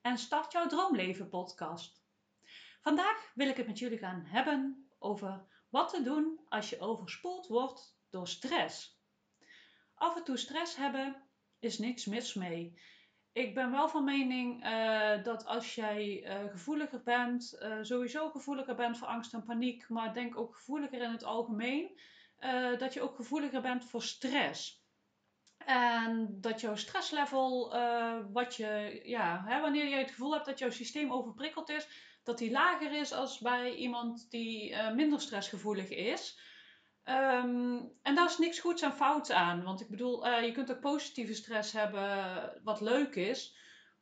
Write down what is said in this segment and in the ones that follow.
en start jouw droomleven podcast. Vandaag wil ik het met jullie gaan hebben over wat te doen als je overspoeld wordt door stress. Af en toe stress hebben is niks mis mee. Ik ben wel van mening uh, dat als jij uh, gevoeliger bent, uh, sowieso gevoeliger bent voor angst en paniek, maar denk ook gevoeliger in het algemeen, dat je ook gevoeliger bent voor stress. En dat jouw stresslevel, wat je, ja, hè, wanneer je het gevoel hebt dat jouw systeem overprikkeld is, dat die lager is als bij iemand die minder stressgevoelig is. Um, en daar is niks goeds en fouts aan. Want ik bedoel, uh, je kunt ook positieve stress hebben, wat leuk is.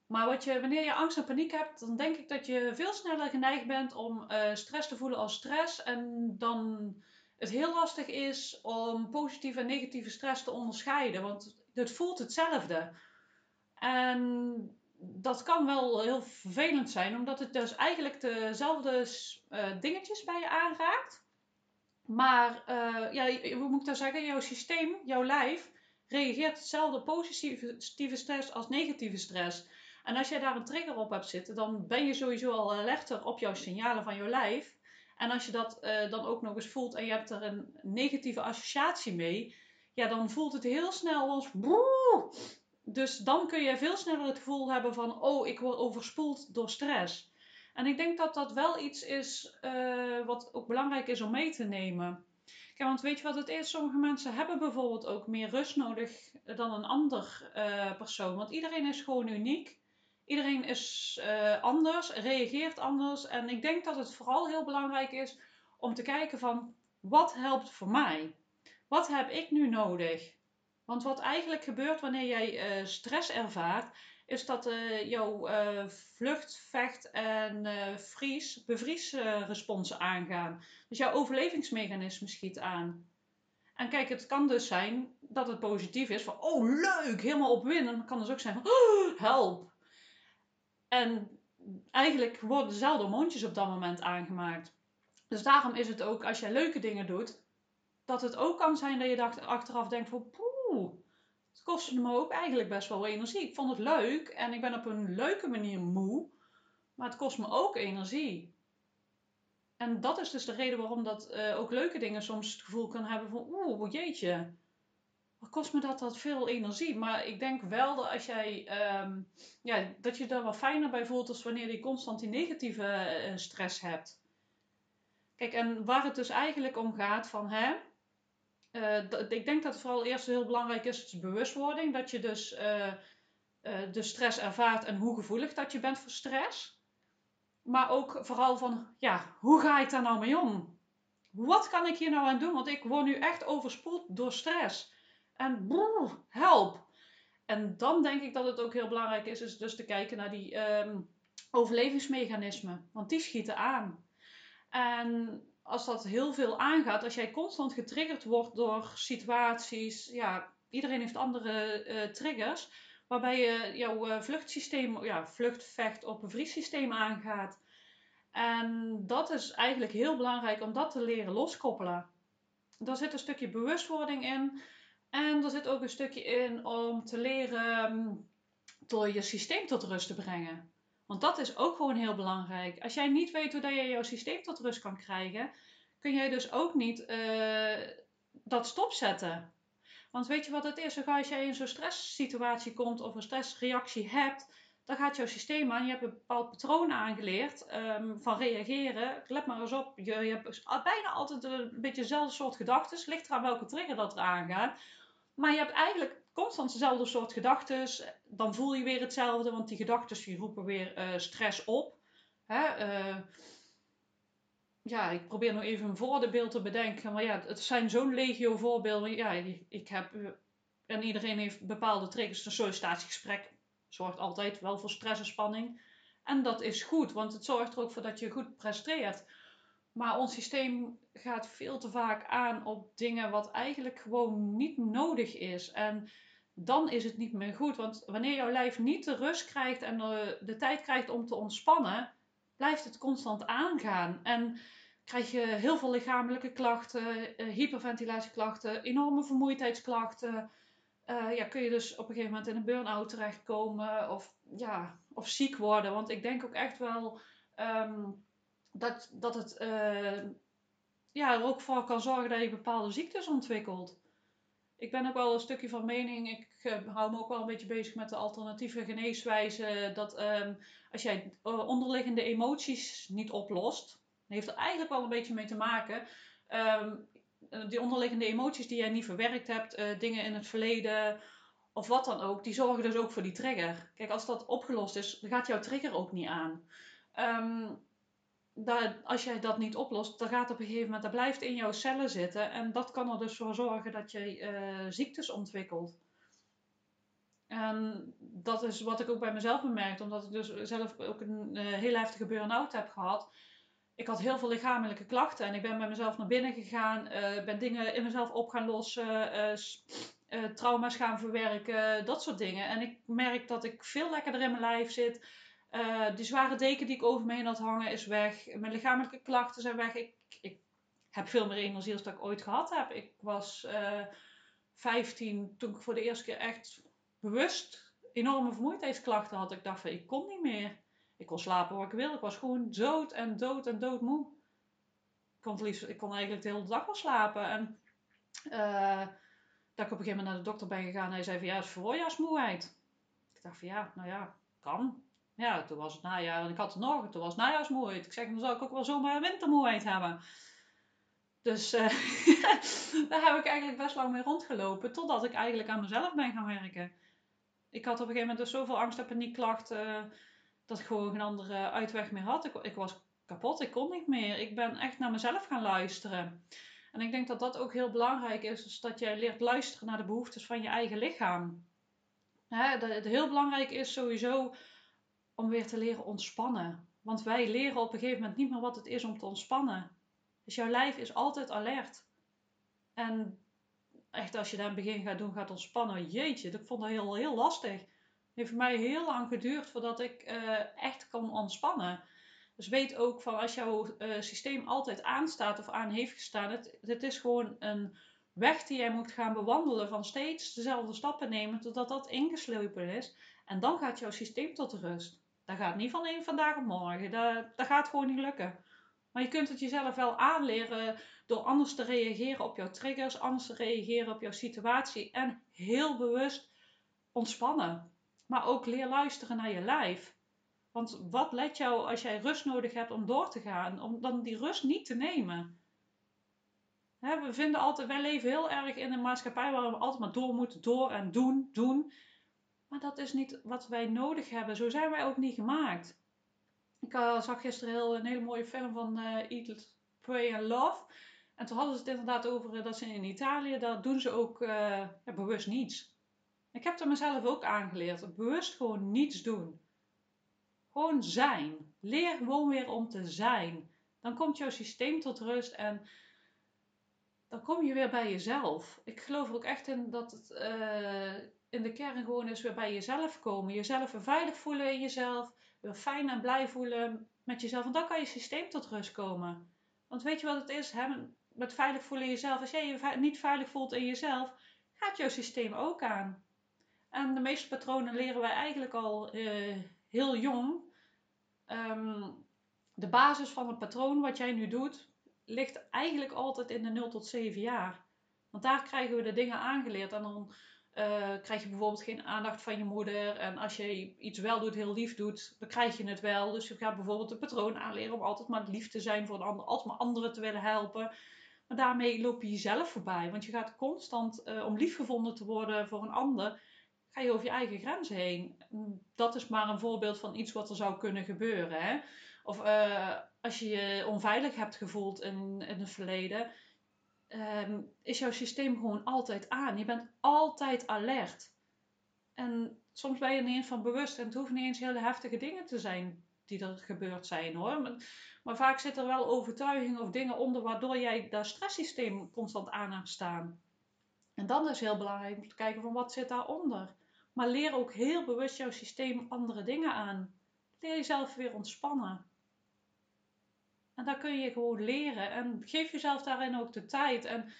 Maar wat je, wanneer je angst en paniek hebt, dan denk ik dat je veel sneller geneigd bent om stress te voelen als stress. En dan het heel lastig is om positieve en negatieve stress te onderscheiden. Want het voelt hetzelfde. En dat kan wel heel vervelend zijn, omdat het dus eigenlijk dezelfde uh, dingetjes bij je aanraakt. Maar uh, ja, hoe moet ik dat zeggen? Jouw systeem, jouw lijf, reageert hetzelfde positieve stress als negatieve stress. En als jij daar een trigger op hebt zitten, dan ben je sowieso al alerter op jouw signalen van jouw lijf. En als je dat uh, dan ook nog eens voelt en je hebt er een negatieve associatie mee, ja, dan voelt het heel snel als. Dus dan kun je veel sneller het gevoel hebben van: oh, ik word overspoeld door stress. En ik denk dat dat wel iets is uh, wat ook belangrijk is om mee te nemen. Kijk, want weet je wat het is? Sommige mensen hebben bijvoorbeeld ook meer rust nodig dan een ander uh, persoon. Want iedereen is gewoon uniek. Iedereen is uh, anders, reageert anders. En ik denk dat het vooral heel belangrijk is om te kijken van wat helpt voor mij? Wat heb ik nu nodig? Want wat eigenlijk gebeurt wanneer jij stress ervaart, is dat uh, jouw uh, vlucht, vecht en vries, bevriesresponsen aangaan. Dus jouw overlevingsmechanisme schiet aan. En kijk, het kan dus zijn dat het positief is van, oh leuk, helemaal opwinnen. Het kan dus ook zijn van, oh, help. En eigenlijk worden dezelfde mondjes op dat moment aangemaakt. Dus daarom is het ook, als jij leuke dingen doet, dat het ook kan zijn dat je achteraf denkt van, poeh, het kostte me ook eigenlijk best wel energie. Ik vond het leuk en ik ben op een leuke manier moe, maar het kost me ook energie. En dat is dus de reden waarom dat uh, ook leuke dingen soms het gevoel kan hebben van oeh, jeetje, wat kost me dat dat veel energie. Maar ik denk wel dat als jij, um, ja, dat je er wel fijner bij voelt als wanneer je constant die negatieve uh, stress hebt. Kijk, en waar het dus eigenlijk om gaat van, hè, ik denk dat het vooral eerst heel belangrijk is, bewustwording. Dat je dus uh, uh, de stress ervaart en hoe gevoelig dat je bent voor stress. Maar ook vooral van, ja, hoe ga ik daar nou mee om? Wat kan ik hier nou aan doen? Want ik word nu echt overspoeld door stress. En broer, help! En dan denk ik dat het ook heel belangrijk is, is dus te kijken naar die um, overlevingsmechanismen. Want die schieten aan. En als dat heel veel aangaat, als jij constant getriggerd wordt door situaties, ja, iedereen heeft andere uh, triggers, waarbij je jouw uh, vluchtsysteem, ja, vlucht, vecht op een vriessysteem aangaat. En dat is eigenlijk heel belangrijk om dat te leren loskoppelen. Daar zit een stukje bewustwording in. En er zit ook een stukje in om te leren um, door je systeem tot rust te brengen. Want dat is ook gewoon heel belangrijk. Als jij niet weet hoe dat je jouw systeem tot rust kan krijgen, kun jij dus ook niet uh, dat stopzetten. Want weet je wat het is? Als jij in zo'n stresssituatie komt of een stressreactie hebt, dan gaat jouw systeem aan. Je hebt een bepaald patroon aangeleerd um, van reageren. Let maar eens op, je, je hebt bijna altijd een beetje dezelfde soort gedachten. Ligt eraan welke trigger dat er aangaat. Maar je hebt eigenlijk constant dezelfde soort gedachten. Dan voel je weer hetzelfde, want die gedachten roepen weer uh, stress op. Hè? Uh, ja, ik probeer nog even een voorbeeld te bedenken. Maar ja, het zijn zo'n legio voorbeelden. Ja, ik heb... Eh, en iedereen heeft bepaalde triggers. Een sollicitatiegesprek zorgt altijd wel voor stress en spanning. En dat is goed, want het zorgt er ook voor dat je goed presteert. Maar ons systeem gaat veel te vaak aan op dingen wat eigenlijk gewoon niet nodig is. En dan is het niet meer goed. Want wanneer jouw lijf niet de rust krijgt en de, tijd krijgt om te ontspannen, blijft het constant aangaan. En krijg je heel veel lichamelijke klachten, uh, hyperventilatieklachten, enorme vermoeidheidsklachten. uh, ja, kun je dus op een gegeven moment in een burn-out terechtkomen of, ja, of ziek worden. Want ik denk ook echt wel ehm, dat, dat het uh, ja, er ook voor kan zorgen dat je bepaalde ziektes ontwikkelt. Ik ben ook wel een stukje van mening, ik uh, hou me ook wel een beetje bezig met de alternatieve geneeswijze. Dat um, als jij onderliggende emoties niet oplost, heeft er eigenlijk wel een beetje mee te maken. Um, die onderliggende emoties die jij niet verwerkt hebt, dingen in het verleden of wat dan ook, die zorgen dus ook voor die trigger. Kijk, als dat opgelost is, dan gaat jouw trigger ook niet aan. Um, dat, als jij dat niet oplost, dan gaat op een gegeven moment, dat blijft in jouw cellen zitten. En dat kan er dus voor zorgen dat je uh, ziektes ontwikkelt. En dat is wat ik ook bij mezelf bemerkte, omdat ik dus zelf ook een uh, hele heftige burn-out heb gehad ik had heel veel lichamelijke klachten en ik ben bij mezelf naar binnen gegaan, uh, ben dingen in mezelf op gaan lossen, trauma's gaan verwerken, dat soort dingen. En ik merk dat ik veel lekkerder in mijn lijf zit. Die zware deken die ik over me heen had hangen is weg. Mijn lichamelijke klachten zijn weg. Ik, ik heb veel meer energie dan ik ooit gehad heb. Ik was 15 toen ik voor de eerste keer echt bewust enorme vermoeidheidsklachten had. Ik dacht van ik kon niet meer. Ik kon slapen waar ik wil. Ik was gewoon dood en dood en dood moe. Ik kon, ik kon eigenlijk de hele dag wel slapen. En uh, dat ik op een gegeven moment naar de dokter ben gegaan. Hij zei van ja, het is voorjaarsmoeheid. Ik dacht van ja, nou ja, kan. Ja, toen was het najaar en ik had het nog. Toen was het najaarsmoeheid. Ik zeg, dan zou ik ook wel zomaar wintermoeheid hebben. Dus uh, daar heb ik eigenlijk best lang mee rondgelopen. Totdat ik eigenlijk aan mezelf ben gaan werken. Ik had op een gegeven moment dus zoveel angst- en paniekklachten dat ik gewoon geen andere uitweg meer had. Ik, ik was kapot, ik kon niet meer. Ik ben echt naar mezelf gaan luisteren. En ik denk dat dat ook heel belangrijk is, dus dat jij leert luisteren naar de behoeftes van je eigen lichaam. Hè, dat het heel belangrijk is sowieso om weer te leren ontspannen. Want wij leren op een gegeven moment niet meer wat het is om te ontspannen. Dus jouw lijf is altijd alert. En echt als je daar het begin gaat doen, gaat ontspannen, jeetje, ik vond dat heel, heel lastig heeft voor mij heel lang geduurd voordat ik uh, echt kon ontspannen. Dus weet ook van als jouw uh, systeem altijd aanstaat of aan heeft gestaan, het, het is gewoon een weg die jij moet gaan bewandelen van steeds dezelfde stappen nemen totdat dat ingeslopen is. En dan gaat jouw systeem tot rust. Dat gaat niet van één vandaag op morgen. Dat, dat gaat gewoon niet lukken. Maar je kunt het jezelf wel aanleren door anders te reageren op jouw triggers, anders te reageren op jouw situatie en heel bewust ontspannen. Maar ook leer luisteren naar je lijf. Want wat let jou als jij rust nodig hebt om door te gaan, om dan die rust niet te nemen? we vinden altijd, wij leven heel erg in een maatschappij waar we altijd maar door moeten, door en doen, doen. Maar dat is niet wat wij nodig hebben. Zo zijn wij ook niet gemaakt. Ik uh, zag gisteren heel, een hele mooie film van uh, Eat, Pray and Love. En toen hadden ze het inderdaad over uh, dat ze in Italië, daar doen ze ook ja, bewust niets. Ik heb er mezelf ook aangeleerd. Bewust gewoon niets doen. Gewoon zijn. Leer gewoon weer om te zijn. Dan komt jouw systeem tot rust en dan kom je weer bij jezelf. Ik geloof er ook echt in dat het in de kern gewoon is weer bij jezelf komen. Jezelf weer veilig voelen in jezelf. Weer fijn en blij voelen met jezelf. En dan kan je systeem tot rust komen. Want weet je wat het is? Met veilig voelen in jezelf. Als jij je niet veilig voelt in jezelf, gaat jouw systeem ook aan. En de meeste patronen leren wij eigenlijk al uh, heel jong. Um, de basis van het patroon wat jij nu doet, ligt eigenlijk altijd in de 0 tot 7 jaar. Want daar krijgen we de dingen aangeleerd. En dan uh, krijg je bijvoorbeeld geen aandacht van je moeder. En als je iets wel doet, heel lief doet, dan krijg je het wel. Dus je gaat bijvoorbeeld een patroon aanleren om altijd maar lief te zijn voor een ander, altijd maar anderen te willen helpen. Maar daarmee loop je jezelf voorbij. Want je gaat constant, uh, om lief gevonden te worden voor een ander, ga je over je eigen grenzen heen. Dat is maar een voorbeeld van iets wat er zou kunnen gebeuren. Hè? Of uh, als je je onveilig hebt gevoeld in, in het verleden, um, is jouw systeem gewoon altijd aan. Je bent altijd alert. En soms ben je er niet eens van bewust. En het hoeft niet eens hele heftige dingen te zijn die er gebeurd zijn hoor. Maar, vaak zit er wel overtuigingen of dingen onder waardoor jij dat stresssysteem constant aan hebt staan. En dan is heel belangrijk om te kijken van wat zit daaronder. Maar leer ook heel bewust jouw systeem andere dingen aan. Leer jezelf weer ontspannen. En dat kun je gewoon leren. En geef jezelf daarin ook de tijd. En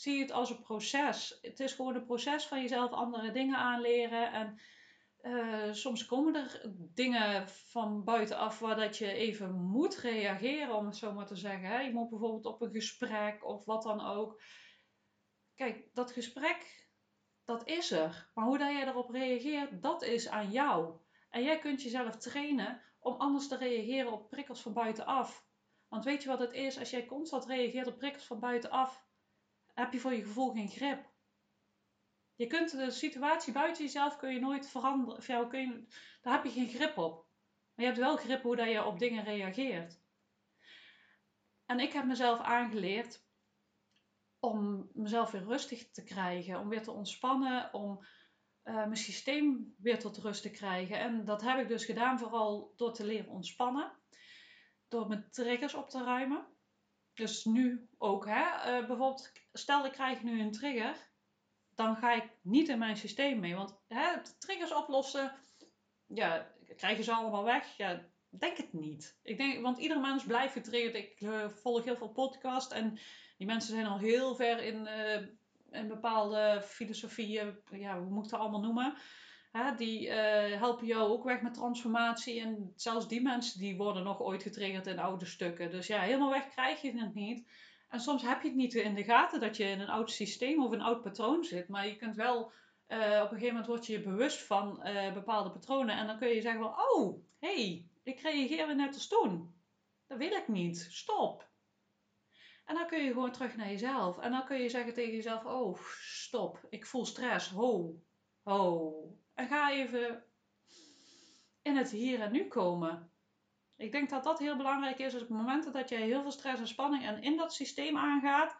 Zie het als een proces. Het is gewoon een proces van jezelf andere dingen aanleren. En uh, soms komen er dingen van buitenaf waar dat je even moet reageren, om het zo maar te zeggen. Je moet bijvoorbeeld op een gesprek of wat dan ook. Kijk, dat gesprek, dat is er. Maar hoe dat jij erop reageert, dat is aan jou. En jij kunt jezelf trainen om anders te reageren op prikkels van buitenaf. Want weet je wat het is? Als jij constant reageert op prikkels van buitenaf, heb je voor je gevoel geen grip. Je kunt de situatie buiten jezelf kun je nooit veranderen. Of daar heb je geen grip op. Maar je hebt wel grip hoe dat je op dingen reageert. En ik heb mezelf aangeleerd om mezelf weer rustig te krijgen, om weer te ontspannen, om uh, mijn systeem weer tot rust te krijgen. En dat heb ik dus gedaan vooral door te leren ontspannen, door mijn triggers op te ruimen. Dus nu ook, hè? Uh, bijvoorbeeld, stel ik krijg nu een trigger dan ga ik niet in mijn systeem mee. Want hè, triggers oplossen, ja, krijg ze allemaal weg? Ja, denk het niet. Ik denk, want iedere mens blijft getriggerd. Ik uh, volg heel veel podcasts en die mensen zijn al heel ver in, uh, in bepaalde filosofieën, ja, hoe moet ik het allemaal noemen? Hè, die uh, helpen jou ook weg met transformatie. En zelfs die mensen die worden nog ooit getriggerd in oude stukken. Dus ja, helemaal weg krijg je het niet. En soms heb je het niet in de gaten dat je in een oud systeem of een oud patroon zit. Maar je kunt wel, uh, op een gegeven moment word je je bewust van uh, bepaalde patronen. En dan kun je zeggen van, oh, hé, hey, ik reageer weer net als toen. Dat wil ik niet. Stop. En dan kun je gewoon terug naar jezelf. En dan kun je zeggen tegen jezelf, oh, stop. Ik voel stress. Ho, ho. Ga even in het hier en nu komen. Ik denk dat dat heel belangrijk is. Dus op het moment dat jij heel veel stress en spanning en in dat systeem aangaat,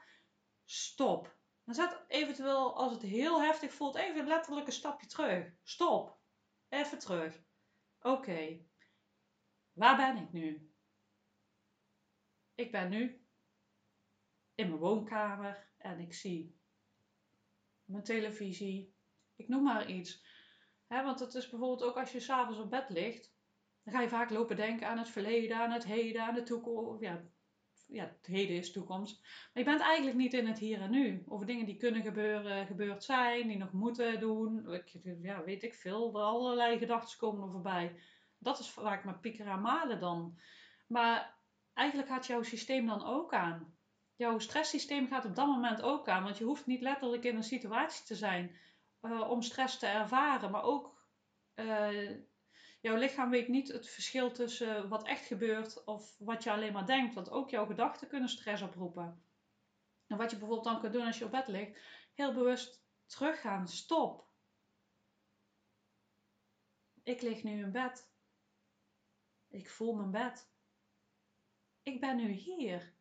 stop. Dan zet eventueel, als het heel heftig voelt, even letterlijk een stapje terug. Stop. Even terug. Oké. Waar ben ik nu? Ik ben nu in mijn woonkamer en ik zie mijn televisie. Ik noem maar iets. Want het is bijvoorbeeld ook als je s'avonds op bed ligt dan ga je vaak lopen denken aan het verleden, aan het heden, aan de toekomst. Ja, ja, het heden is toekomst. Maar je bent eigenlijk niet in het hier en nu. Over dingen die kunnen gebeuren, gebeurd zijn, die nog moeten doen. Ja, weet ik veel. Er allerlei gedachten komen er voorbij. Dat is vaak met piekeren en malen dan. Maar eigenlijk gaat jouw systeem dan ook aan. Jouw stresssysteem gaat op dat moment ook aan. Want je hoeft niet letterlijk in een situatie te zijn uh, om stress te ervaren. Maar ook uh, jouw lichaam weet niet het verschil tussen wat echt gebeurt of wat je alleen maar denkt. Want ook jouw gedachten kunnen stress oproepen. En wat je bijvoorbeeld dan kunt doen als je op bed ligt, heel bewust teruggaan. Stop. Ik lig nu in bed. Ik voel mijn bed. Ik ben nu hier.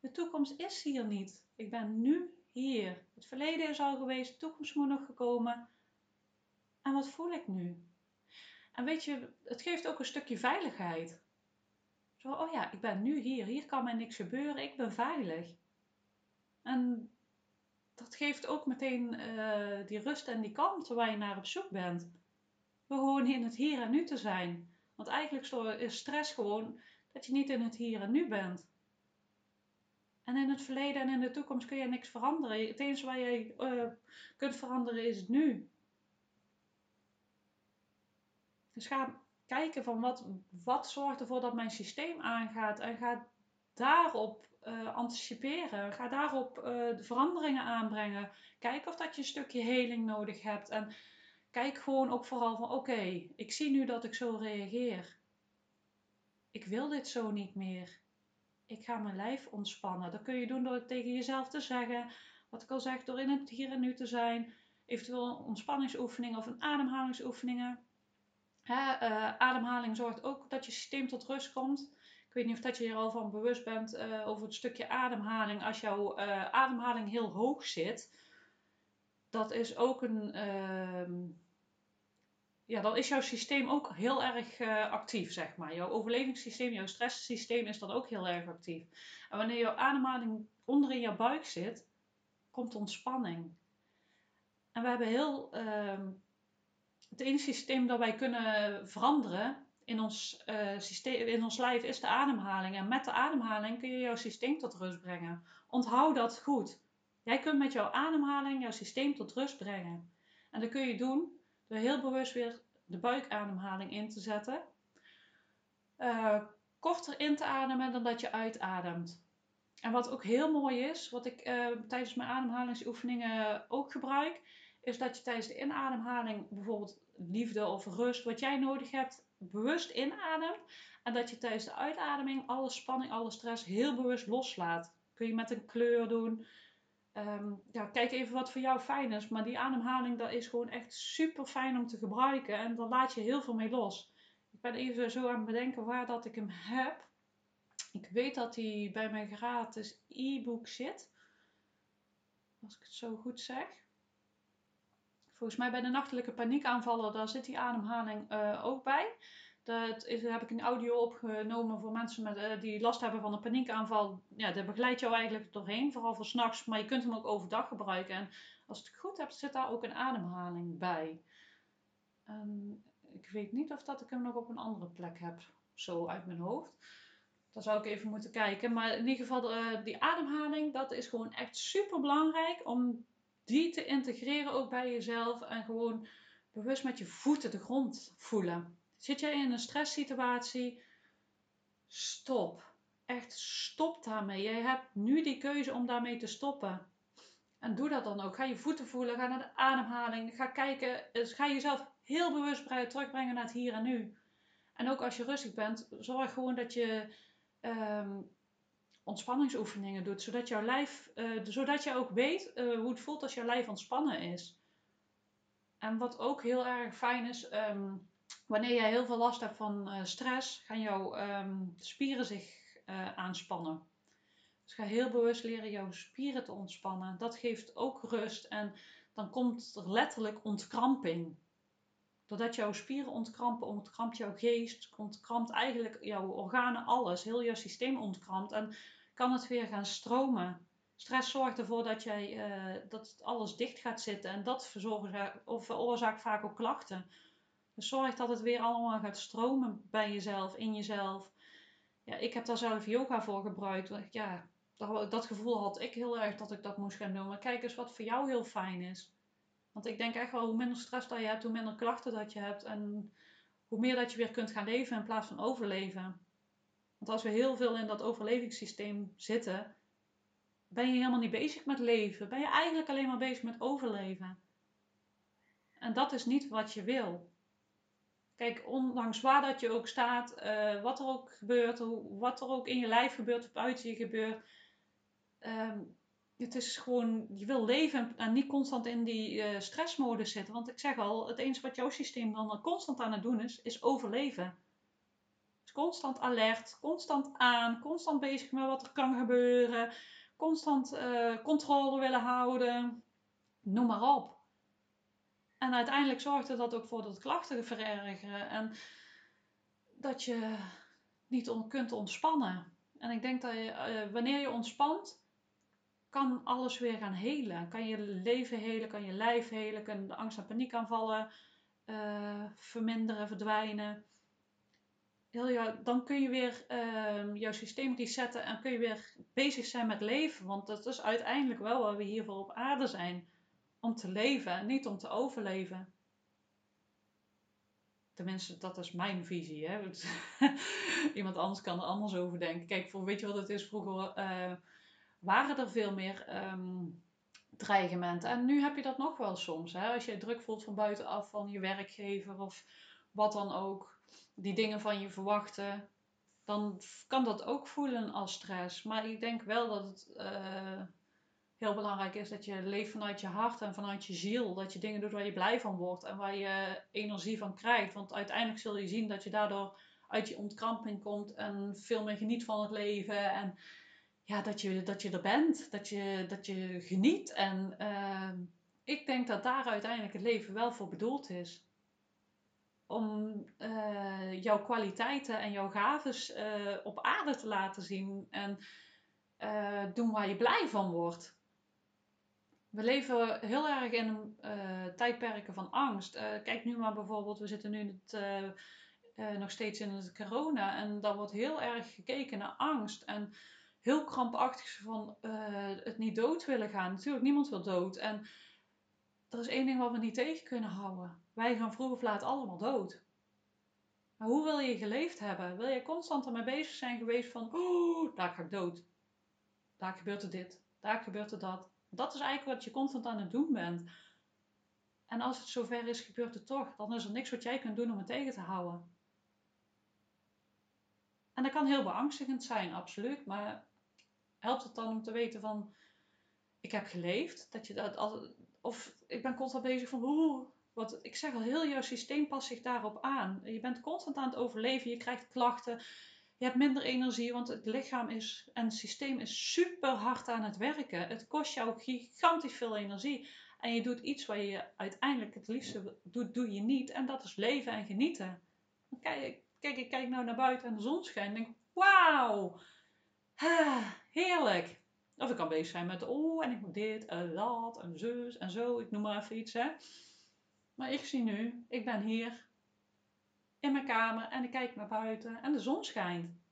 De toekomst is hier niet. Ik ben nu hier. Het verleden is al geweest, de toekomst moet nog gekomen. En wat voel ik nu? En weet je, het geeft ook een stukje veiligheid. Zo, oh ja, ik ben nu hier, hier kan mij niks gebeuren, ik ben veilig. En dat geeft ook meteen uh, die rust en die kalmte waar je naar op zoek bent. Gewoon in het hier en nu te zijn. Want eigenlijk is stress gewoon dat je niet in het hier en nu bent. En in het verleden en in de toekomst kun je niks veranderen. Het enige waar je uh, kunt veranderen is het nu. Dus ga kijken van wat, wat zorgt ervoor dat mijn systeem aangaat en ga daarop uh, anticiperen. Ga daarop uh, de veranderingen aanbrengen. Kijk of dat je een stukje heling nodig hebt. En kijk gewoon ook vooral van oké, ik zie nu dat ik zo reageer. Ik wil dit zo niet meer. Ik ga mijn lijf ontspannen. Dat kun je doen door het tegen jezelf te zeggen. Wat ik al zeg, door in het hier en nu te zijn. Eventueel ontspanningsoefeningen of een ademhalingsoefeningen. Uh, ademhaling zorgt ook dat je systeem tot rust komt. Ik weet niet of dat je er al van bewust bent uh, over het stukje ademhaling. Als jouw uh, ademhaling heel hoog zit, dat is ook een. Ja, dan is jouw systeem ook heel erg actief, zeg maar. Jouw overlevingssysteem, jouw stresssysteem is dan ook heel erg actief. En wanneer jouw ademhaling onder in jouw buik zit, komt ontspanning. En we hebben heel ehm, het enige systeem dat wij kunnen veranderen in ons, uh, systeem, in ons lijf is de ademhaling. En met de ademhaling kun je jouw systeem tot rust brengen. Onthoud dat goed. Jij kunt met jouw ademhaling jouw systeem tot rust brengen. En dat kun je doen heel bewust weer de buikademhaling in te zetten. Uh, korter in te ademen dan dat je uitademt. En wat ook heel mooi is, wat ik uh, tijdens mijn ademhalingsoefeningen ook gebruik, is dat je tijdens de inademhaling bijvoorbeeld liefde of rust, wat jij nodig hebt, bewust inademt. En dat je tijdens de uitademing alle spanning, alle stress heel bewust loslaat. Kun je met een kleur doen. Um, ja, kijk even wat voor jou fijn is. Maar die ademhaling, dat is gewoon echt super fijn om te gebruiken. En daar laat je heel veel mee los. Ik ben even zo aan het bedenken waar dat ik hem heb. Ik weet dat hij bij mijn gratis e-book zit. Als ik het zo goed zeg. Volgens mij bij de nachtelijke paniekaanvallen, daar zit die ademhaling uh, ook bij. Dat is, heb ik een audio opgenomen voor mensen met, uh, die last hebben van een paniekaanval. Ja, daar begeleid jou eigenlijk doorheen, vooral voor s'nachts. Maar je kunt hem ook overdag gebruiken. En als het goed hebt, zit daar ook een ademhaling bij. ik weet niet of dat ik hem nog op een andere plek heb, zo uit mijn hoofd. Dan zou ik even moeten kijken. Maar in ieder geval, uh, die ademhaling, dat is gewoon echt super belangrijk om die te integreren ook bij jezelf. En gewoon bewust met je voeten de grond voelen. Zit jij in een stresssituatie? Stop. Echt stop daarmee. Jij hebt nu die keuze om daarmee te stoppen. En doe dat dan ook. Ga je voeten voelen. Ga naar de ademhaling. Ga kijken. Dus ga jezelf heel bewust terugbrengen naar het hier en nu. En ook als je rustig bent, zorg gewoon dat je um, ontspanningsoefeningen doet. Zodat jouw lijf, uh, zodat je ook weet uh, hoe het voelt als jouw lijf ontspannen is. En wat ook heel erg fijn is, um, wanneer jij heel veel last hebt van uh, stress, gaan jouw um, spieren zich aanspannen. Dus ga heel bewust leren jouw spieren te ontspannen. Dat geeft ook rust en dan komt er letterlijk ontkramping. Doordat jouw spieren ontkrampen, ontkrampt jouw geest, ontkrampt eigenlijk jouw organen, alles. Heel jouw systeem ontkrampt en kan het weer gaan stromen. Stress zorgt ervoor dat, jij, uh, dat alles dicht gaat zitten en dat veroorzaakt vaak ook klachten. Dus zorg dat het weer allemaal gaat stromen bij jezelf, in jezelf. Ja, ik heb daar zelf yoga voor gebruikt. Ja, dat, dat gevoel had ik heel erg dat ik dat moest gaan doen. Maar kijk eens wat voor jou heel fijn is. Want ik denk echt wel, hoe minder stress dat je hebt, hoe minder klachten dat je hebt. En hoe meer dat je weer kunt gaan leven in plaats van overleven. Want als we heel veel in dat overlevingssysteem zitten, ben je helemaal niet bezig met leven. Ben je eigenlijk alleen maar bezig met overleven. En dat is niet wat je wil. Kijk, ondanks waar dat je ook staat, uh, wat er ook gebeurt, wat er ook in je lijf gebeurt of buiten je gebeurt. Um, het is gewoon, je wil leven en niet constant in die uh, stressmodus zitten. Want ik zeg al, het enige wat jouw systeem dan constant aan het doen is, is overleven. Dus constant alert, constant aan, constant bezig met wat er kan gebeuren, constant uh, controle willen houden, noem maar op. En uiteindelijk zorgt er dat ook voor dat klachten verergeren en dat je niet kunt ontspannen. En ik denk dat je, uh, wanneer je ontspant, kan alles weer gaan helen. Kan je leven helen, kan je lijf helen, kan de angst en paniekaanvallen uh, verminderen, verdwijnen. Heel dan kun je weer uh, jouw systeem resetten en kun je weer bezig zijn met leven. Want dat is uiteindelijk wel waar we hiervoor op aarde zijn. Om te leven niet om te overleven. Tenminste, dat is mijn visie. Hè? Iemand anders kan er anders over denken. Kijk, voor, weet je wat het is? Vroeger uh, waren er veel meer um, dreigementen. En nu heb je dat nog wel soms. Hè? Als je druk voelt van buitenaf van je werkgever of wat dan ook, die dingen van je verwachten, dan kan dat ook voelen als stress. Maar ik denk wel dat het uh, heel belangrijk is dat je leeft vanuit je hart en vanuit je ziel. Dat je dingen doet waar je blij van wordt en waar je energie van krijgt. Want uiteindelijk zul je zien dat je daardoor uit je ontkramping komt en veel meer geniet van het leven. En ja, dat, je, dat je er bent, dat je, dat je geniet. En uh, ik denk dat daar uiteindelijk het leven wel voor bedoeld is. Om uh, jouw kwaliteiten en jouw gaves uh, op aarde te laten zien en doen waar je blij van wordt. We leven heel erg in tijdperken van angst. kijk nu maar bijvoorbeeld, we zitten nu in het, nog steeds in het corona en daar wordt heel erg gekeken naar angst. En heel krampachtig van uh, het niet dood willen gaan. Natuurlijk, niemand wil dood. En er is één ding wat we niet tegen kunnen houden. Wij gaan vroeg of laat allemaal dood. Maar hoe wil je geleefd hebben? Wil je constant ermee bezig zijn geweest van, oh, daar ga ik dood. Daar gebeurt er dit, daar gebeurt er dat. Dat is eigenlijk wat je constant aan het doen bent. En als het zover is, gebeurt het toch. Dan is er niks wat jij kunt doen om het tegen te houden. En dat kan heel beangstigend zijn, absoluut. Maar helpt het dan om te weten van, ik heb geleefd? Dat je dat, of ik ben constant bezig van, oeh, wat, ik zeg al, heel jouw systeem past zich daarop aan. Je bent constant aan het overleven, je krijgt klachten, je hebt minder energie, want het lichaam is en het systeem is super hard aan het werken. Het kost jou gigantisch veel energie. En je doet iets waar je uiteindelijk het liefste doet, doe je niet. En dat is leven en genieten. Kijk, kijk ik kijk nou naar buiten en de zon schijnt en denk, wauw, heerlijk. Of ik kan bezig zijn met, oh, en ik moet dit en dat en zus en zo. Ik noem maar even iets, hè. Maar ik zie nu, ik ben hier in mijn kamer en ik kijk naar buiten en de zon schijnt.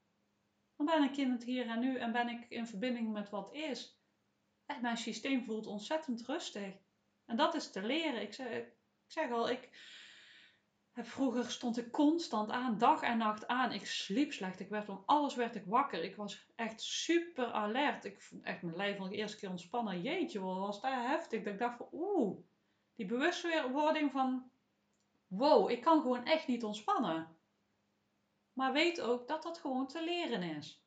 Dan ben ik in het hier en nu en ben ik in verbinding met wat is. En mijn systeem voelt ontzettend rustig. En dat is te leren. Ik zeg, ik zeg al, ik vroeger stond ik constant aan, dag en nacht aan. Ik sliep slecht. Ik werd om alles werd ik wakker. Ik was echt super alert. Ik vond echt mijn lijf van de eerste keer ontspannen. Jeetje, wat was dat heftig. Dat ik dacht van, oeh, die bewustwording van, wow, ik kan gewoon echt niet ontspannen. Maar weet ook dat dat gewoon te leren is.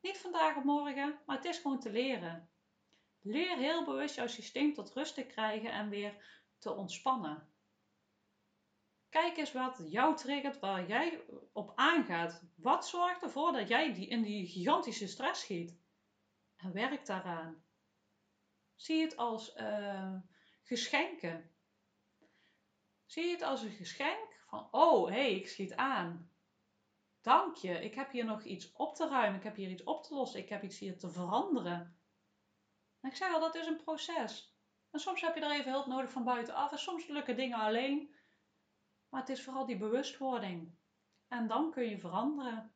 Niet vandaag of morgen, maar het is gewoon te leren. Leer heel bewust jouw systeem tot rust te krijgen en weer te ontspannen. Kijk eens wat jou triggert, waar jij op aangaat. Wat zorgt ervoor dat jij die in die gigantische stress schiet? En werk daaraan. Zie het als uh, geschenken. Zie het als een geschenk van, oh hé, hey, ik schiet aan. Dank je, ik heb hier nog iets op te ruimen, ik heb hier iets op te lossen, ik heb iets hier te veranderen. En ik zeg al, dat is een proces. En soms heb je er even hulp nodig van buitenaf en soms lukken dingen alleen. Maar het is vooral die bewustwording. En dan kun je veranderen.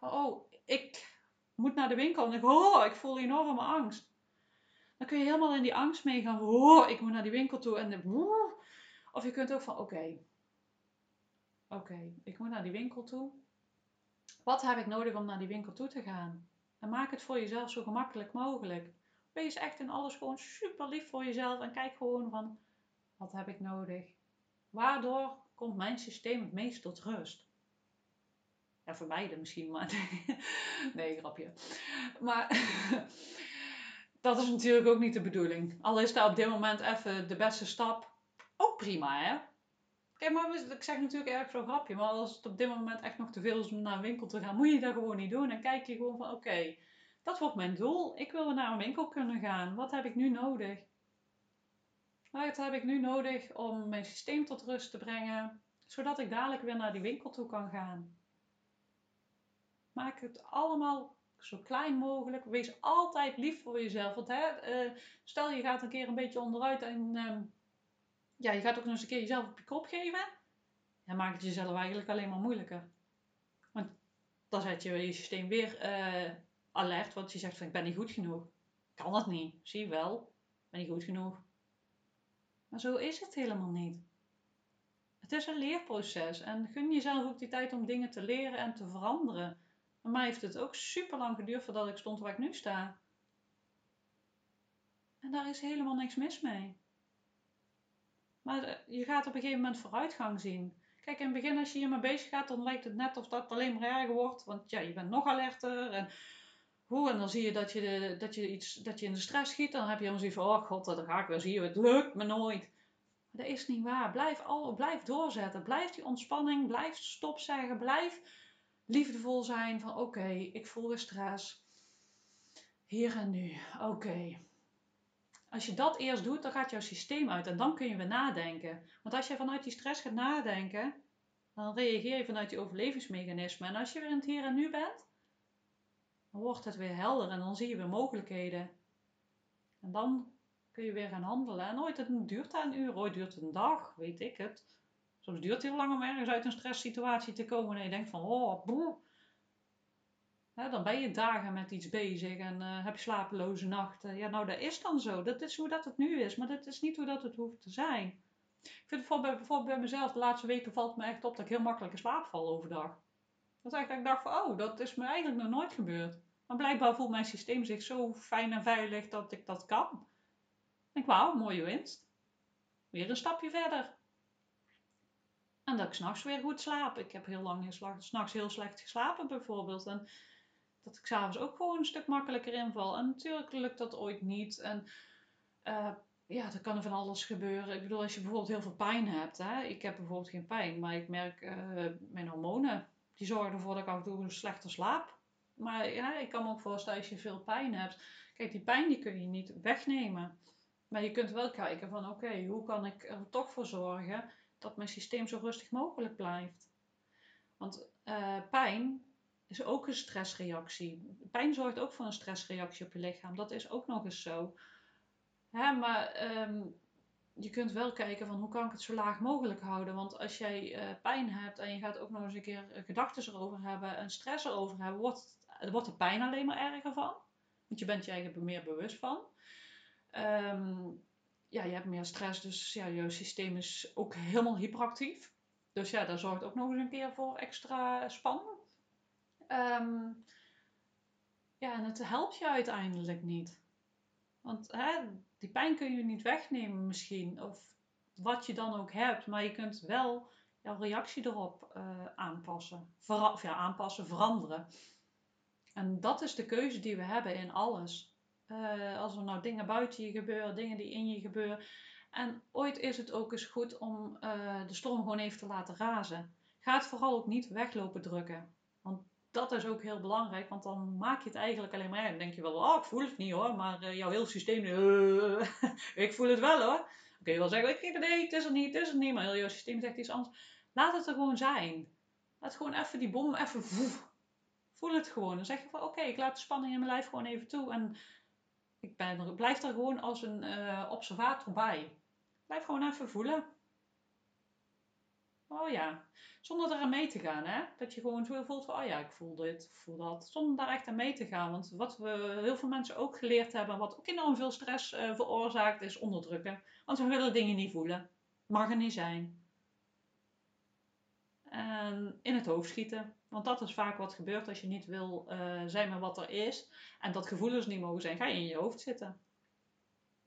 Oh, ik moet naar de winkel en ik, oh, ik voel enorme angst. Dan kun je helemaal in die angst meegaan. Oh, ik moet naar die winkel toe. En de, of je kunt ook van, oké, oké, ik moet naar die winkel toe. Wat heb ik nodig om naar die winkel toe te gaan? En maak het voor jezelf zo gemakkelijk mogelijk. Wees echt in alles gewoon super lief voor jezelf en kijk gewoon van, wat heb ik nodig? Waardoor komt mijn systeem het meest tot rust? Ja, vermijden misschien, maar nee, grapje. Maar dat is natuurlijk ook niet de bedoeling. Al is dat op dit moment even de beste stap, ook prima hè. Kijk, maar ik zeg natuurlijk erg zo grapje, maar als het op dit moment echt nog te veel is om naar een winkel te gaan, moet je dat gewoon niet doen. En kijk je gewoon van, oké, dat wordt mijn doel. Ik wil naar een winkel kunnen gaan. Wat heb ik nu nodig? Wat heb ik nu nodig om mijn systeem tot rust te brengen, zodat ik dadelijk weer naar die winkel toe kan gaan? Maak het allemaal zo klein mogelijk. Wees altijd lief voor jezelf. Want hè, uh, stel je gaat een keer een beetje onderuit en uh, ja, je gaat ook nog eens een keer jezelf op je kop geven. Dan maakt het jezelf eigenlijk alleen maar moeilijker. Want dan zet je je systeem weer uh, alert. Want je zegt van ik ben niet goed genoeg. Kan het niet. Zie wel. Ik ben niet goed genoeg. Maar zo is het helemaal niet. Het is een leerproces en gun jezelf ook die tijd om dingen te leren en te veranderen. Bij mij heeft het ook super lang geduurd voordat ik stond waar ik nu sta. En daar is helemaal niks mis mee. Maar eh, je gaat op een gegeven moment vooruitgang zien. Kijk, in het begin als je hiermee bezig gaat, dan lijkt het net of dat alleen maar erger wordt. Want ja, je bent nog alerter en hoe, en dan zie je dat je, dat je, iets, dat je in de stress schiet. Dan heb je helemaal zoiets van, oh god, dan ga ik weer zien, het lukt me nooit. Dat is niet waar. Blijf, al, blijf doorzetten. Blijf die ontspanning, blijf stop zeggen, blijf liefdevol zijn van oké, ik voel weer stress. Hier en nu, oké. Als je dat eerst doet, dan gaat jouw systeem uit en dan kun je weer nadenken. Want als je vanuit die stress gaat nadenken, dan reageer je vanuit die overlevingsmechanismen. En als je weer in het hier en nu bent, dan wordt het weer helder en dan zie je weer mogelijkheden. En dan kun je weer gaan handelen. En ooit het duurt dat een uur, ooit duurt het een dag, weet ik het. Soms duurt het heel lang om ergens uit een stresssituatie te komen en je denkt van, oh, boe. Dan ben je dagen met iets bezig en uh, heb je slapeloze nachten. Ja, nou, dat is dan zo. Dat is hoe dat het nu is, maar dat is niet hoe dat het hoeft te zijn. Ik vind bijvoorbeeld, bijvoorbeeld bij mezelf, de laatste weken valt me echt op dat ik heel makkelijk in slaap val overdag. Dat is ik dacht van, oh, dat is me eigenlijk nog nooit gebeurd. Maar blijkbaar voelt mijn systeem zich zo fijn en veilig dat ik dat kan. Ik denk, mooie winst. Weer een stapje verder. En dat ik s'nachts weer goed slaap. Ik heb heel lang s'nachts heel slecht geslapen bijvoorbeeld. En dat ik s'avonds ook gewoon een stuk makkelijker inval. En natuurlijk lukt dat ooit niet. En uh, ja, er kan van alles gebeuren. Ik bedoel, als je bijvoorbeeld heel veel pijn hebt. Hè? Ik heb bijvoorbeeld geen pijn, maar ik merk uh, mijn hormonen. Die zorgen ervoor dat ik af en toe slechter slaap. Maar ja, ik kan me ook voorstellen als je veel pijn hebt. Kijk, die pijn die kun je niet wegnemen. Maar je kunt wel kijken van oké, hoe kan ik er toch voor zorgen dat mijn systeem zo rustig mogelijk blijft. Want uh, pijn is ook een stressreactie. Pijn zorgt ook voor een stressreactie op je lichaam. Dat is ook nog eens zo. Hè, maar um, je kunt wel kijken van hoe kan ik het zo laag mogelijk houden. Want als jij uh, pijn hebt en je gaat ook nog eens een keer gedachten erover hebben en stress erover hebben, wordt, wordt de pijn alleen maar erger van. Want je bent je eigenlijk meer bewust van. Um, ja, je hebt meer stress, dus ja, je systeem is ook helemaal hyperactief. Dus ja, dat zorgt ook nog eens een keer voor extra spanning. Um, ja, en het helpt je uiteindelijk niet. Want hè, die pijn kun je niet wegnemen misschien, of wat je dan ook hebt, maar je kunt wel jouw reactie erop uh, aanpassen. Ja, aanpassen, veranderen. En dat is de keuze die we hebben in alles. Uh, als er nou dingen buiten je gebeuren, dingen die in je gebeuren. En ooit is het ook eens goed om uh, de storm gewoon even te laten razen. Ga het vooral ook niet weglopen drukken. Dat is ook heel belangrijk, want dan maak je het eigenlijk alleen maar. Dan denk je wel, oh, ik voel het niet hoor, maar uh, jouw heel systeem, ik voel het wel hoor. Dan kun je wel zeggen, ik, nee, het is er niet, het is er niet, maar heel jouw systeem zegt iets anders. Laat het er gewoon zijn. Laat gewoon even die bom even voel het gewoon. Dan zeg je van, oké, ik laat de spanning in mijn lijf gewoon even toe. En ik ben blijf er gewoon als een uh, observator bij. Blijf gewoon even voelen. Oh ja. Zonder eraan mee te gaan, hè? Dat je gewoon zo voelt van, oh ja, ik voel dit, voel dat. Zonder daar echt aan mee te gaan. Want wat we heel veel mensen ook geleerd hebben, wat ook enorm veel stress uh, veroorzaakt, is onderdrukken. Want we willen dingen niet voelen. Mag er niet zijn. En in het hoofd schieten. Want dat is vaak wat gebeurt als je niet wil uh, zijn met wat er is. En dat gevoelens niet mogen zijn, ga je in je hoofd zitten.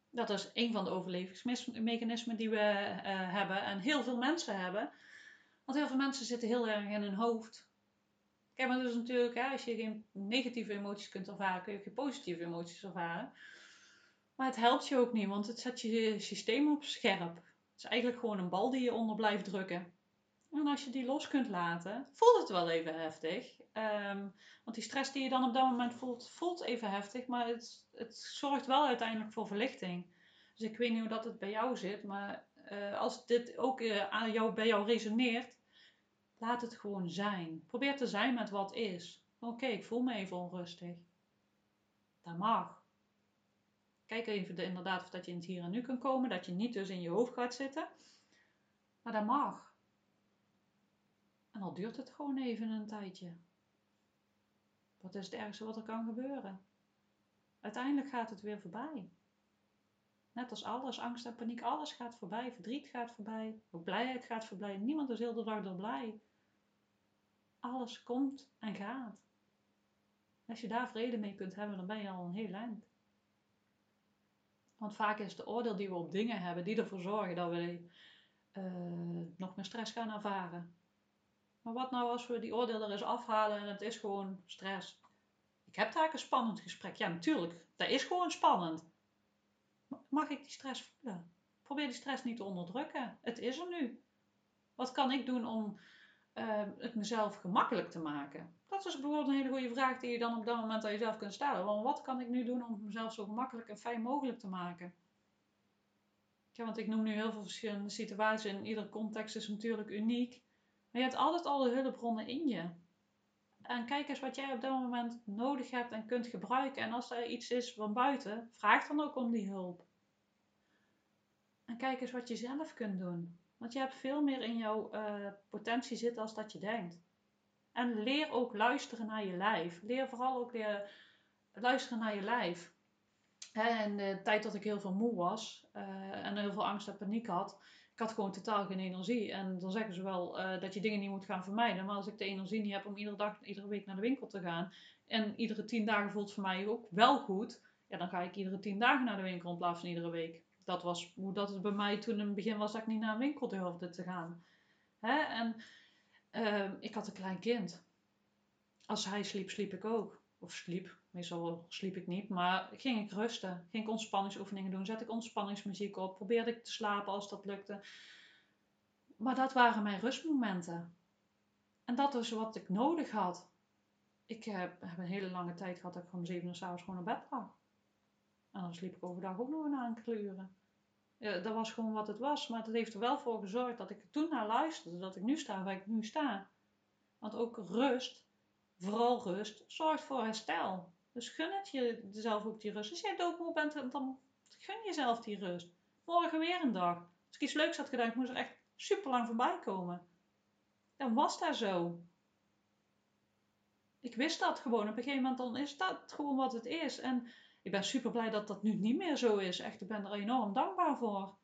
Dat is een van de overlevingsmechanismen die we uh, hebben en heel veel mensen hebben. Want heel veel mensen zitten heel erg in hun hoofd. Kijk, maar dus natuurlijk, hè, als je geen negatieve emoties kunt ervaren, kun je ook positieve emoties ervaren. Maar het helpt je ook niet, want het zet je systeem op scherp. Het is eigenlijk gewoon een bal die je onder blijft drukken. En als je die los kunt laten, voelt het wel even heftig. Um, want die stress die je dan op dat moment voelt, voelt even heftig, maar het, het zorgt wel uiteindelijk voor verlichting. Dus ik weet niet hoe dat het bij jou zit, maar uh, als dit ook uh, aan jou, bij jou resoneert, laat het gewoon zijn. Probeer te zijn met wat is. Oké, ik voel me even onrustig. Dat mag. Kijk even de, inderdaad of dat je in het hier en nu kan komen, dat je niet dus in je hoofd gaat zitten. Maar dat mag. En dan duurt het gewoon even een tijdje. Wat is het ergste wat er kan gebeuren? Uiteindelijk gaat het weer voorbij. Net als alles, angst en paniek, alles gaat voorbij. Verdriet gaat voorbij, ook blijheid gaat voorbij. Niemand is heel de door blij. Alles komt en gaat. Als je daar vrede mee kunt hebben, dan ben je al een heel eind. Want vaak is de oordeel die we op dingen hebben, die ervoor zorgen dat we uh, nog meer stress gaan ervaren. Maar wat nou als we die oordeel er eens afhalen en het is gewoon stress? Ik heb daar een spannend gesprek. Ja, natuurlijk. Dat is gewoon spannend. Mag ik die stress voelen? Probeer die stress niet te onderdrukken. Het is er nu. Wat kan ik doen om uh, het mezelf gemakkelijk te maken? Dat is bijvoorbeeld een hele goede vraag die je dan op dat moment aan jezelf kunt stellen. Want wat kan ik nu doen om het mezelf zo gemakkelijk en fijn mogelijk te maken? Ja, want ik noem nu heel veel verschillende situaties en iedere context is natuurlijk uniek. Maar je hebt altijd al de hulpbronnen in je. En kijk eens wat jij op dat moment nodig hebt en kunt gebruiken. En als er iets is van buiten, vraag dan ook om die hulp. En kijk eens wat je zelf kunt doen. Want je hebt veel meer in jouw uh, potentie zitten als dat je denkt. En leer ook luisteren naar je lijf. Leer vooral ook luisteren naar je lijf. In de tijd dat ik heel veel moe was uh, en heel veel angst en paniek had, had gewoon totaal geen energie. En dan zeggen ze wel uh, dat je dingen niet moet gaan vermijden. Maar als ik de energie niet heb om iedere dag, iedere week naar de winkel te gaan. En iedere tien dagen voelt voor mij ook wel goed. Ja, dan ga ik iedere tien dagen naar de winkel in plaats van iedere week. Dat was hoe dat het bij mij toen in het begin was dat ik niet naar een winkel durfde te gaan. Hè? En uh, ik had een klein kind. Als hij sliep, sliep ik ook. Of sliep. Meestal sliep ik niet. Maar ging ik rusten. Ging ik ontspanningsoefeningen doen. Zet ik ontspanningsmuziek op. Probeerde ik te slapen als dat lukte. Maar dat waren mijn rustmomenten. En dat is wat ik nodig had. Ik heb, een hele lange tijd gehad dat ik om zeven uur s'avonds gewoon naar bed lag. En dan sliep ik overdag ook nog een enkele uren. Dat was gewoon wat het was. Maar het heeft er wel voor gezorgd dat ik toen naar luisterde. Dat ik nu sta waar ik nu sta. Want ook rust, vooral rust, zorgt voor herstel. Dus gun het jezelf ook die rust. Als jij doodmoe bent, dan gun jezelf die rust. Morgen weer een dag. Als ik iets leuks had gedaan, ik moest er echt super lang voorbij komen. Dan was dat zo. Ik wist dat gewoon. Op een gegeven moment dan is dat gewoon wat het is. En ik ben super blij dat dat nu niet meer zo is. Echt, ik ben er enorm dankbaar voor.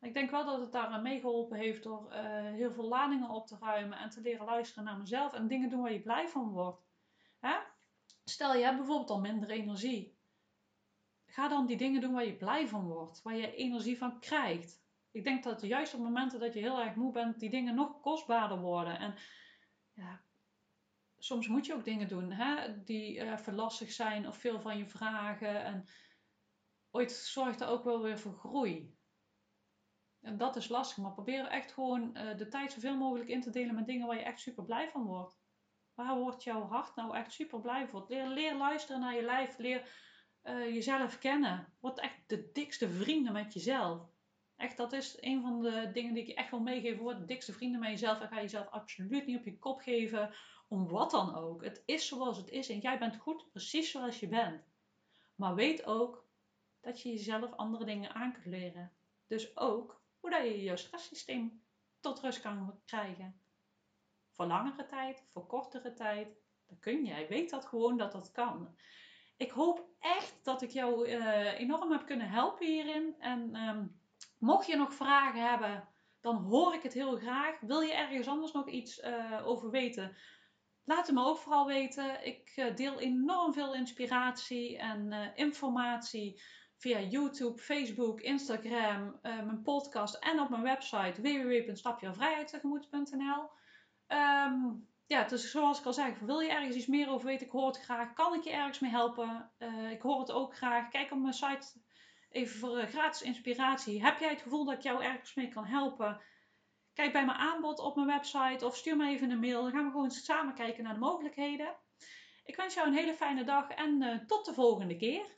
Ik denk wel dat het daaraan meegeholpen heeft door uh, heel veel ladingen op te ruimen en te leren luisteren naar mezelf en dingen doen waar je blij van wordt. Hè? Stel je hebt bijvoorbeeld al minder energie. Ga dan die dingen doen waar je blij van wordt, waar je energie van krijgt. Ik denk dat juist op momenten dat je heel erg moe bent, die dingen nog kostbaarder worden. En ja, soms moet je ook dingen doen hè, die uh, verlastig zijn of veel van je vragen. En ooit zorgt dat ook wel weer voor groei. Dat is lastig, maar probeer echt gewoon uh, de tijd zoveel mogelijk in te delen met dingen waar je echt super blij van wordt. Waar wordt jouw hart nou echt super blij van? Leer, leer luisteren naar je lijf, leer uh, jezelf kennen. Word echt de dikste vrienden met jezelf. Echt, dat is een van de dingen die ik echt wil meegeven. Word de dikste vrienden met jezelf en ga jezelf absoluut niet op je kop geven om wat dan ook. Het is zoals het is en jij bent goed precies zoals je bent. Maar weet ook dat je jezelf andere dingen aan kunt leren. Dus ook hoe dat je je stresssysteem tot rust kan krijgen. Voor langere tijd, voor kortere tijd. Dan kun jij. Weet dat gewoon dat dat kan. Ik hoop echt dat ik jou uh, enorm heb kunnen helpen hierin. En um, mocht je nog vragen hebben, dan hoor ik het heel graag. Wil je ergens anders nog iets uh, over weten? Laat het me ook vooral weten. Ik uh, deel enorm veel inspiratie en informatie via YouTube, Facebook, Instagram, uh, mijn podcast en op mijn website www.stapjevrijheidtegemoet.nl. Um, ehm, ja, dus zoals ik al zei, wil je ergens iets meer over weten, ik hoor het graag. Kan ik je ergens mee helpen? ik hoor het ook graag. Kijk op mijn site even voor gratis inspiratie. Heb jij het gevoel dat ik jou ergens mee kan helpen? Kijk bij mijn aanbod op mijn website of stuur me even een mail. Dan gaan we gewoon samen kijken naar de mogelijkheden. Ik wens jou een hele fijne dag en tot de volgende keer.